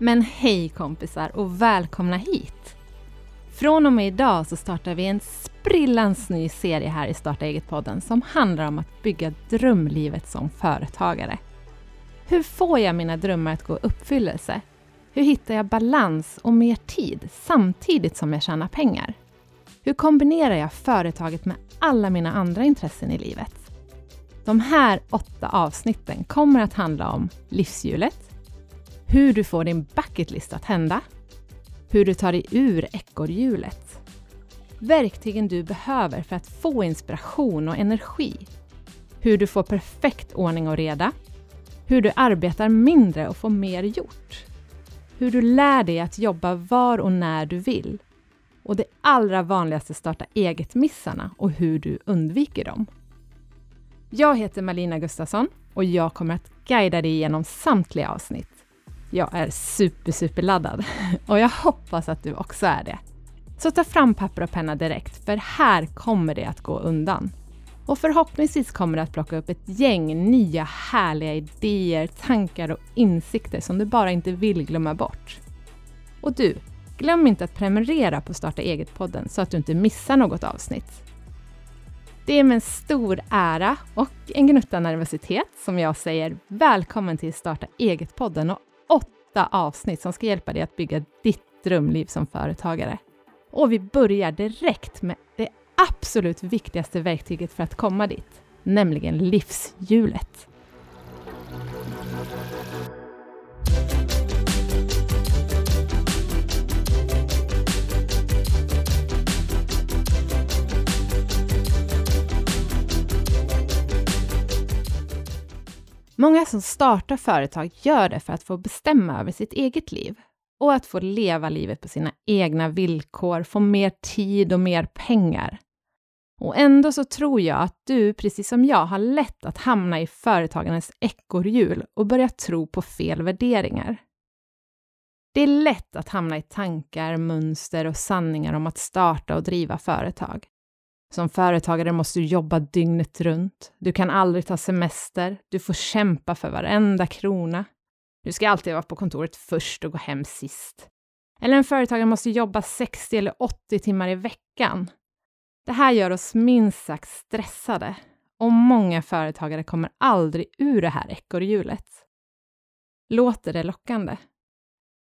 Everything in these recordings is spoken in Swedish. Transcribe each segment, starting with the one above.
Men hej kompisar och välkomna hit! Från och med idag så startar vi en sprillans ny serie här i Starta eget-podden som handlar om att bygga drömlivet som företagare. Hur får jag mina drömmar att gå i uppfyllelse? Hur hittar jag balans och mer tid samtidigt som jag tjänar pengar? Hur kombinerar jag företaget med alla mina andra intressen i livet? De här åtta avsnitten kommer att handla om livshjulet, hur du får din bucketlist att hända, hur du tar dig ur ekorrhjulet, verktygen du behöver för att få inspiration och energi, hur du får perfekt ordning och reda, hur du arbetar mindre och får mer gjort, hur du lär dig att jobba var och när du vill och det allra vanligaste starta eget-missarna och hur du undviker dem. Jag heter Malina Gustafsson och jag kommer att guida dig genom samtliga avsnitt. Jag är super, super laddad och jag hoppas att du också är det. Så ta fram papper och penna direkt, för här kommer det att gå undan. Och förhoppningsvis kommer det att plocka upp ett gäng nya härliga idéer, tankar och insikter som du bara inte vill glömma bort. Och du, glöm inte att prenumerera på Starta eget-podden så att du inte missar något avsnitt. Det är med en stor ära och en gnutta nervositet som jag säger välkommen till Starta eget-podden och åtta avsnitt som ska hjälpa dig att bygga ditt drömliv som företagare. Och vi börjar direkt med det absolut viktigaste verktyget för att komma dit, nämligen livshjulet. Många som startar företag gör det för att få bestämma över sitt eget liv och att få leva livet på sina egna villkor, få mer tid och mer pengar. Och ändå så tror jag att du, precis som jag, har lätt att hamna i företagarnas ekorrhjul och börja tro på fel värderingar. Det är lätt att hamna i tankar, mönster och sanningar om att starta och driva företag. Som företagare måste du jobba dygnet runt. Du kan aldrig ta semester. Du får kämpa för varenda krona. Du ska alltid vara på kontoret först och gå hem sist. Eller en företagare måste jobba 60 eller 80 timmar i veckan. Det här gör oss minst sagt stressade och många företagare kommer aldrig ur det här ekorrhjulet. Låter det lockande?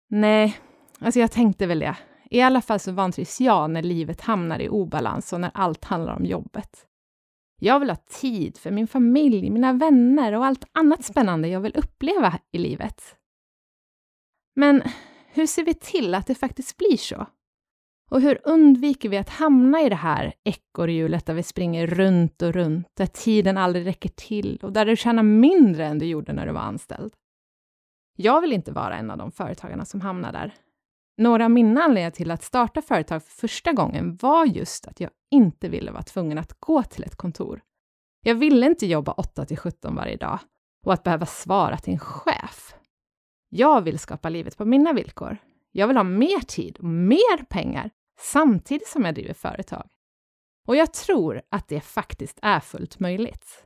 Nej, alltså jag tänkte väl det. I alla fall så vantrivs jag när livet hamnar i obalans och när allt handlar om jobbet. Jag vill ha tid för min familj, mina vänner och allt annat spännande jag vill uppleva i livet. Men hur ser vi till att det faktiskt blir så? Och hur undviker vi att hamna i det här ekorrhjulet där vi springer runt och runt, där tiden aldrig räcker till och där du tjänar mindre än du gjorde när du var anställd? Jag vill inte vara en av de företagarna som hamnar där. Några av mina anledningar till att starta företag för första gången var just att jag inte ville vara tvungen att gå till ett kontor. Jag ville inte jobba 8 till 17 varje dag och att behöva svara till en chef. Jag vill skapa livet på mina villkor. Jag vill ha mer tid och mer pengar samtidigt som jag driver företag. Och jag tror att det faktiskt är fullt möjligt.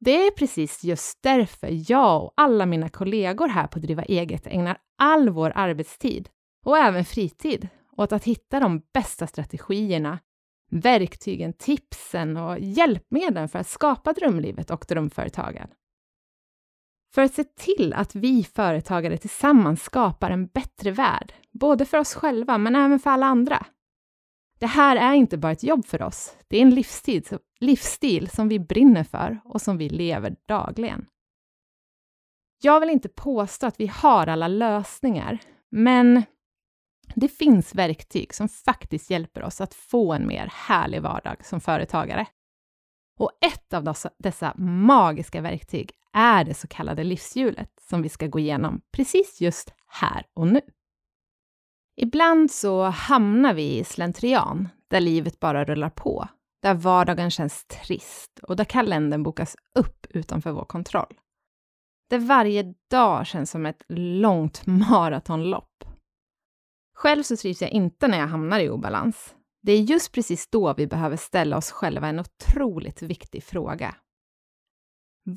Det är precis just därför jag och alla mina kollegor här på Driva eget ägnar all vår arbetstid och även fritid åt att hitta de bästa strategierna, verktygen, tipsen och hjälpmedlen för att skapa drömlivet och drömföretagen. För att se till att vi företagare tillsammans skapar en bättre värld, både för oss själva men även för alla andra. Det här är inte bara ett jobb för oss, det är en livsstil, livsstil som vi brinner för och som vi lever dagligen. Jag vill inte påstå att vi har alla lösningar, men det finns verktyg som faktiskt hjälper oss att få en mer härlig vardag som företagare. Och ett av dessa magiska verktyg är det så kallade livshjulet som vi ska gå igenom precis just här och nu. Ibland så hamnar vi i slentrian, där livet bara rullar på, där vardagen känns trist och där kalendern bokas upp utanför vår kontroll. Där varje dag känns som ett långt maratonlopp. Själv så trivs jag inte när jag hamnar i obalans. Det är just precis då vi behöver ställa oss själva en otroligt viktig fråga.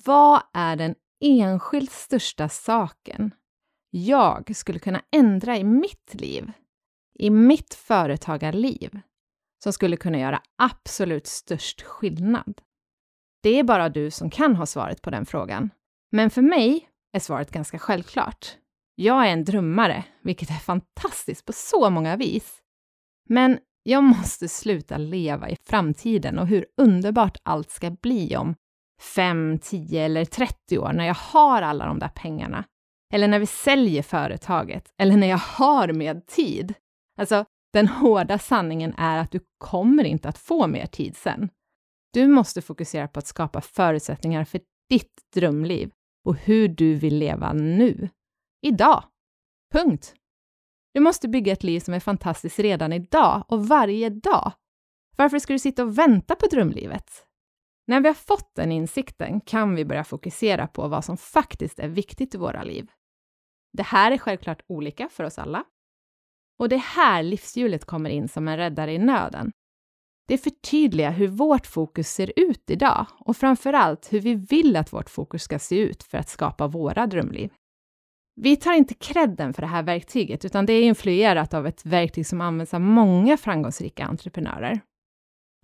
Vad är den enskilt största saken jag skulle kunna ändra i mitt liv, i mitt företagarliv, som skulle kunna göra absolut störst skillnad? Det är bara du som kan ha svaret på den frågan. Men för mig är svaret ganska självklart. Jag är en drömmare, vilket är fantastiskt på så många vis. Men jag måste sluta leva i framtiden och hur underbart allt ska bli om 5, 10 eller 30 år när jag har alla de där pengarna. Eller när vi säljer företaget. Eller när jag har mer tid. Alltså, den hårda sanningen är att du kommer inte att få mer tid sen. Du måste fokusera på att skapa förutsättningar för ditt drömliv och hur du vill leva nu. Idag. Punkt. Du måste bygga ett liv som är fantastiskt redan idag och varje dag. Varför ska du sitta och vänta på drömlivet? När vi har fått den insikten kan vi börja fokusera på vad som faktiskt är viktigt i våra liv. Det här är självklart olika för oss alla. Och det är här livshjulet kommer in som en räddare i nöden. Det förtydligar hur vårt fokus ser ut idag och framför allt hur vi vill att vårt fokus ska se ut för att skapa våra drömliv. Vi tar inte credden för det här verktyget, utan det är influerat av ett verktyg som används av många framgångsrika entreprenörer.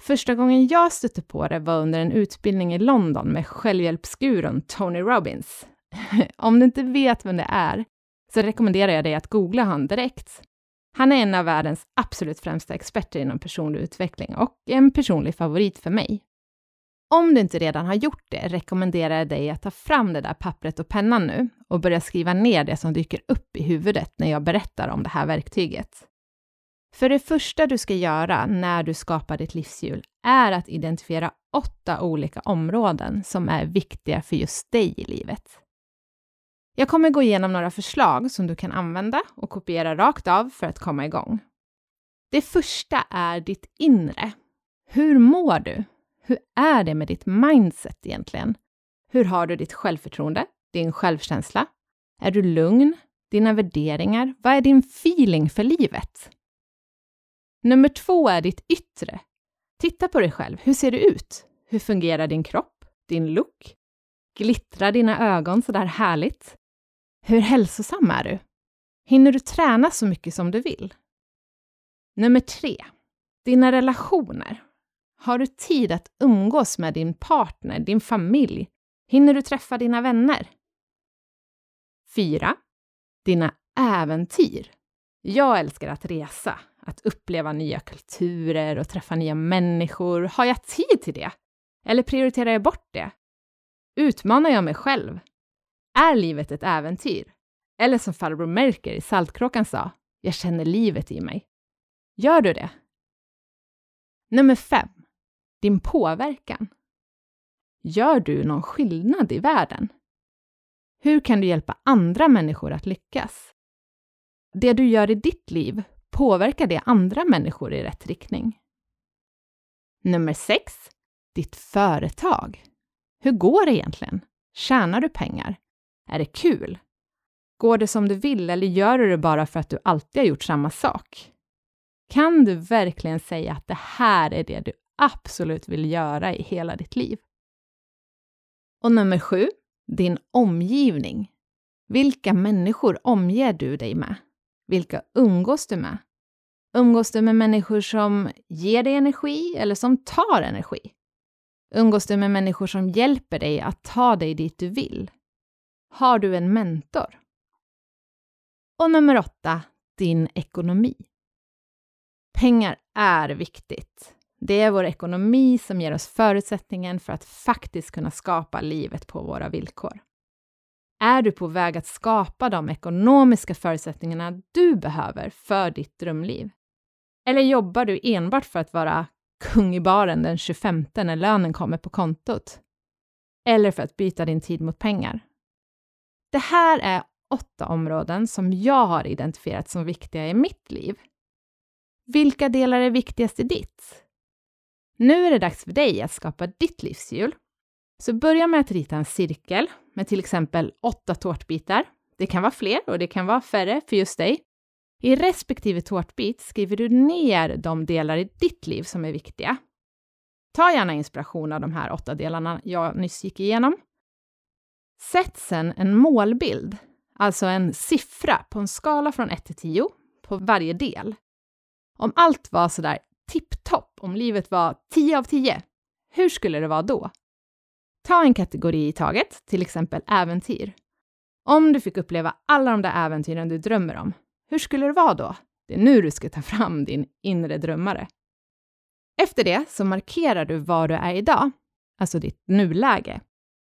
Första gången jag stötte på det var under en utbildning i London med självhjälpsgurun Tony Robbins. Om du inte vet vem det är, så rekommenderar jag dig att googla honom direkt. Han är en av världens absolut främsta experter inom personlig utveckling och en personlig favorit för mig. Om du inte redan har gjort det rekommenderar jag dig att ta fram det där pappret och pennan nu och börja skriva ner det som dyker upp i huvudet när jag berättar om det här verktyget. För det första du ska göra när du skapar ditt livshjul är att identifiera åtta olika områden som är viktiga för just dig i livet. Jag kommer gå igenom några förslag som du kan använda och kopiera rakt av för att komma igång. Det första är ditt inre. Hur mår du? Hur är det med ditt mindset egentligen? Hur har du ditt självförtroende, din självkänsla? Är du lugn? Dina värderingar? Vad är din feeling för livet? Nummer två är ditt yttre. Titta på dig själv. Hur ser du ut? Hur fungerar din kropp? Din look? Glittrar dina ögon så där härligt? Hur hälsosam är du? Hinner du träna så mycket som du vill? Nummer tre. Dina relationer. Har du tid att umgås med din partner, din familj? Hinner du träffa dina vänner? 4. Dina äventyr. Jag älskar att resa, att uppleva nya kulturer och träffa nya människor. Har jag tid till det? Eller prioriterar jag bort det? Utmanar jag mig själv? Är livet ett äventyr? Eller som farbror Merker i Saltkråkan sa, jag känner livet i mig. Gör du det? Nummer 5 din påverkan. Gör du någon skillnad i världen? Hur kan du hjälpa andra människor att lyckas? Det du gör i ditt liv, påverkar det andra människor i rätt riktning? Nummer 6. Ditt företag. Hur går det egentligen? Tjänar du pengar? Är det kul? Går det som du vill eller gör du det bara för att du alltid har gjort samma sak? Kan du verkligen säga att det här är det du absolut vill göra i hela ditt liv. Och nummer sju, din omgivning. Vilka människor omger du dig med? Vilka umgås du med? Umgås du med människor som ger dig energi eller som tar energi? Umgås du med människor som hjälper dig att ta dig dit du vill? Har du en mentor? Och nummer åtta, din ekonomi. Pengar är viktigt. Det är vår ekonomi som ger oss förutsättningen för att faktiskt kunna skapa livet på våra villkor. Är du på väg att skapa de ekonomiska förutsättningarna du behöver för ditt drömliv? Eller jobbar du enbart för att vara kung i baren den 25 när lönen kommer på kontot? Eller för att byta din tid mot pengar? Det här är åtta områden som jag har identifierat som viktiga i mitt liv. Vilka delar är viktigast i ditt? Nu är det dags för dig att skapa ditt livshjul. Så börja med att rita en cirkel med till exempel åtta tårtbitar. Det kan vara fler och det kan vara färre för just dig. I respektive tårtbit skriver du ner de delar i ditt liv som är viktiga. Ta gärna inspiration av de här åtta delarna jag nyss gick igenom. Sätt sen en målbild, alltså en siffra på en skala från 1 till 10 på varje del. Om allt var sådär tipptopp, om livet var 10 av 10, hur skulle det vara då? Ta en kategori i taget, till exempel äventyr. Om du fick uppleva alla de där äventyren du drömmer om, hur skulle det vara då? Det är nu du ska ta fram din inre drömmare. Efter det så markerar du var du är idag, alltså ditt nuläge,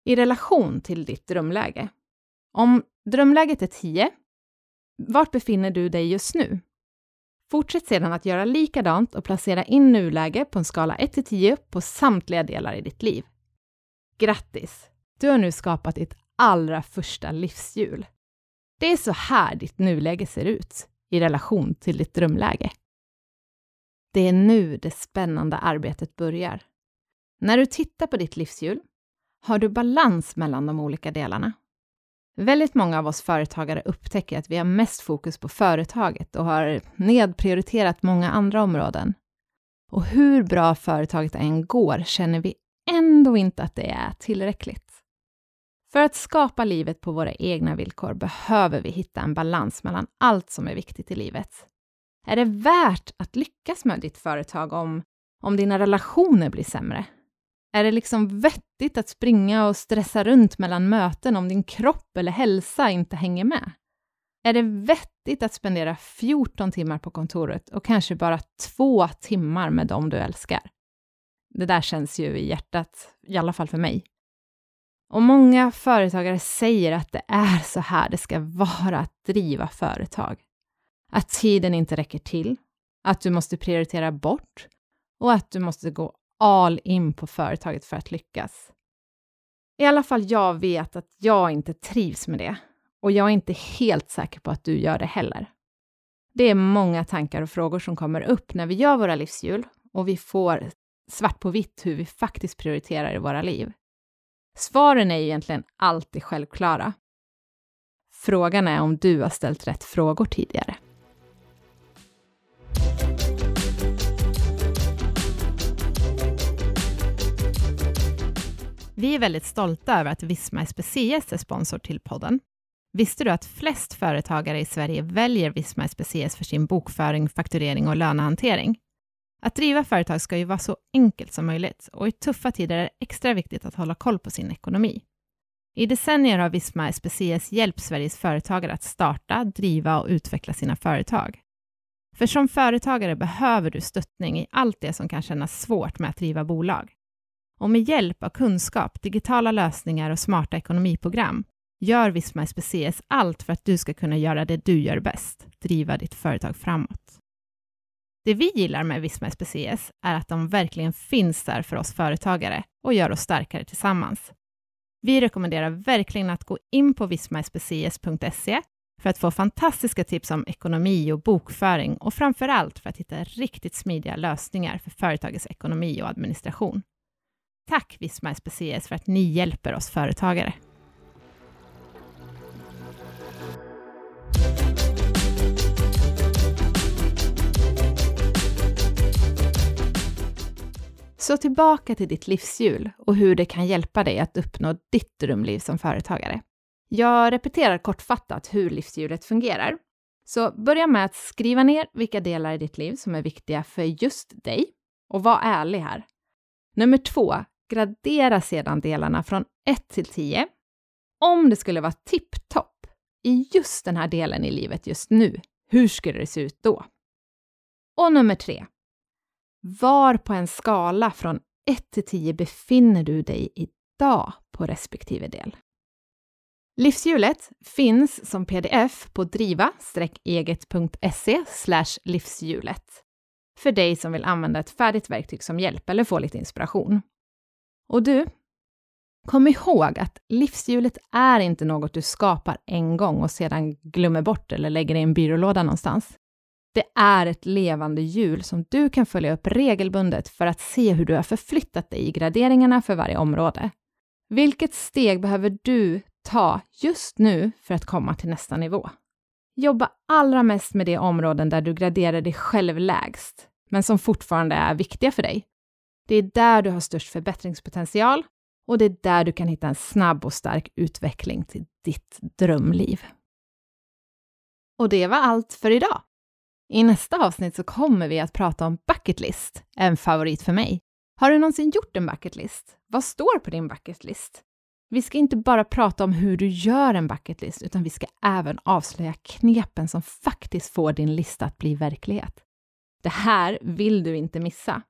i relation till ditt drömläge. Om drömläget är 10, vart befinner du dig just nu? Fortsätt sedan att göra likadant och placera in nuläge på en skala 1 till 10 på samtliga delar i ditt liv. Grattis! Du har nu skapat ditt allra första livshjul. Det är så här ditt nuläge ser ut i relation till ditt drömläge. Det är nu det spännande arbetet börjar. När du tittar på ditt livshjul har du balans mellan de olika delarna. Väldigt många av oss företagare upptäcker att vi har mest fokus på företaget och har nedprioriterat många andra områden. Och hur bra företaget än går känner vi ändå inte att det är tillräckligt. För att skapa livet på våra egna villkor behöver vi hitta en balans mellan allt som är viktigt i livet. Är det värt att lyckas med ditt företag om, om dina relationer blir sämre? Är det liksom vettigt att springa och stressa runt mellan möten om din kropp eller hälsa inte hänger med? Är det vettigt att spendera 14 timmar på kontoret och kanske bara två timmar med dem du älskar? Det där känns ju i hjärtat, i alla fall för mig. Och många företagare säger att det är så här det ska vara att driva företag. Att tiden inte räcker till, att du måste prioritera bort och att du måste gå all in på företaget för att lyckas. I alla fall jag vet att jag inte trivs med det och jag är inte helt säker på att du gör det heller. Det är många tankar och frågor som kommer upp när vi gör våra livshjul och vi får svart på vitt hur vi faktiskt prioriterar i våra liv. Svaren är egentligen alltid självklara. Frågan är om du har ställt rätt frågor tidigare. Vi är väldigt stolta över att Visma SPCS är sponsor till podden. Visste du att flest företagare i Sverige väljer Visma SPCS för sin bokföring, fakturering och lönehantering? Att driva företag ska ju vara så enkelt som möjligt och i tuffa tider är det extra viktigt att hålla koll på sin ekonomi. I decennier har Visma SPCS hjälpt Sveriges företagare att starta, driva och utveckla sina företag. För som företagare behöver du stöttning i allt det som kan kännas svårt med att driva bolag. Och med hjälp av kunskap, digitala lösningar och smarta ekonomiprogram gör Visma SPCS allt för att du ska kunna göra det du gör bäst, driva ditt företag framåt. Det vi gillar med Visma SPCS är att de verkligen finns där för oss företagare och gör oss starkare tillsammans. Vi rekommenderar verkligen att gå in på vismaspcs.se för att få fantastiska tips om ekonomi och bokföring och framför allt för att hitta riktigt smidiga lösningar för företagets ekonomi och administration. Tack Visma Species för att ni hjälper oss företagare. Så tillbaka till ditt livshjul och hur det kan hjälpa dig att uppnå ditt drömliv som företagare. Jag repeterar kortfattat hur livshjulet fungerar. Så börja med att skriva ner vilka delar i ditt liv som är viktiga för just dig och var ärlig här. Nummer två, gradera sedan delarna från 1 till 10. Om det skulle vara tipptopp i just den här delen i livet just nu, hur skulle det se ut då? Och nummer tre, var på en skala från 1 till 10 befinner du dig idag på respektive del? Livshjulet finns som pdf på driva-eget.se livshjulet för dig som vill använda ett färdigt verktyg som hjälp eller få lite inspiration. Och du, kom ihåg att livshjulet är inte något du skapar en gång och sedan glömmer bort eller lägger i en byrålåda någonstans. Det är ett levande hjul som du kan följa upp regelbundet för att se hur du har förflyttat dig i graderingarna för varje område. Vilket steg behöver du ta just nu för att komma till nästa nivå? Jobba allra mest med de områden där du graderar dig själv lägst, men som fortfarande är viktiga för dig. Det är där du har störst förbättringspotential och det är där du kan hitta en snabb och stark utveckling till ditt drömliv. Och det var allt för idag. I nästa avsnitt så kommer vi att prata om Bucketlist, en favorit för mig. Har du någonsin gjort en bucketlist? Vad står på din bucketlist? Vi ska inte bara prata om hur du gör en bucketlist, utan vi ska även avslöja knepen som faktiskt får din lista att bli verklighet. Det här vill du inte missa.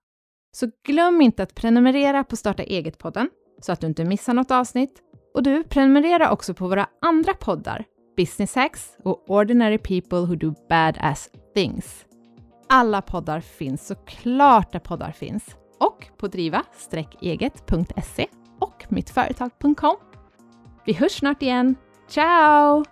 Så glöm inte att prenumerera på Starta eget-podden så att du inte missar något avsnitt. Och du, prenumerera också på våra andra poddar, Business Hacks och Ordinary People Who Do Badass Things. Alla poddar finns såklart där poddar finns och på driva-eget.se och mittföretag.com. Vi hörs snart igen. Ciao!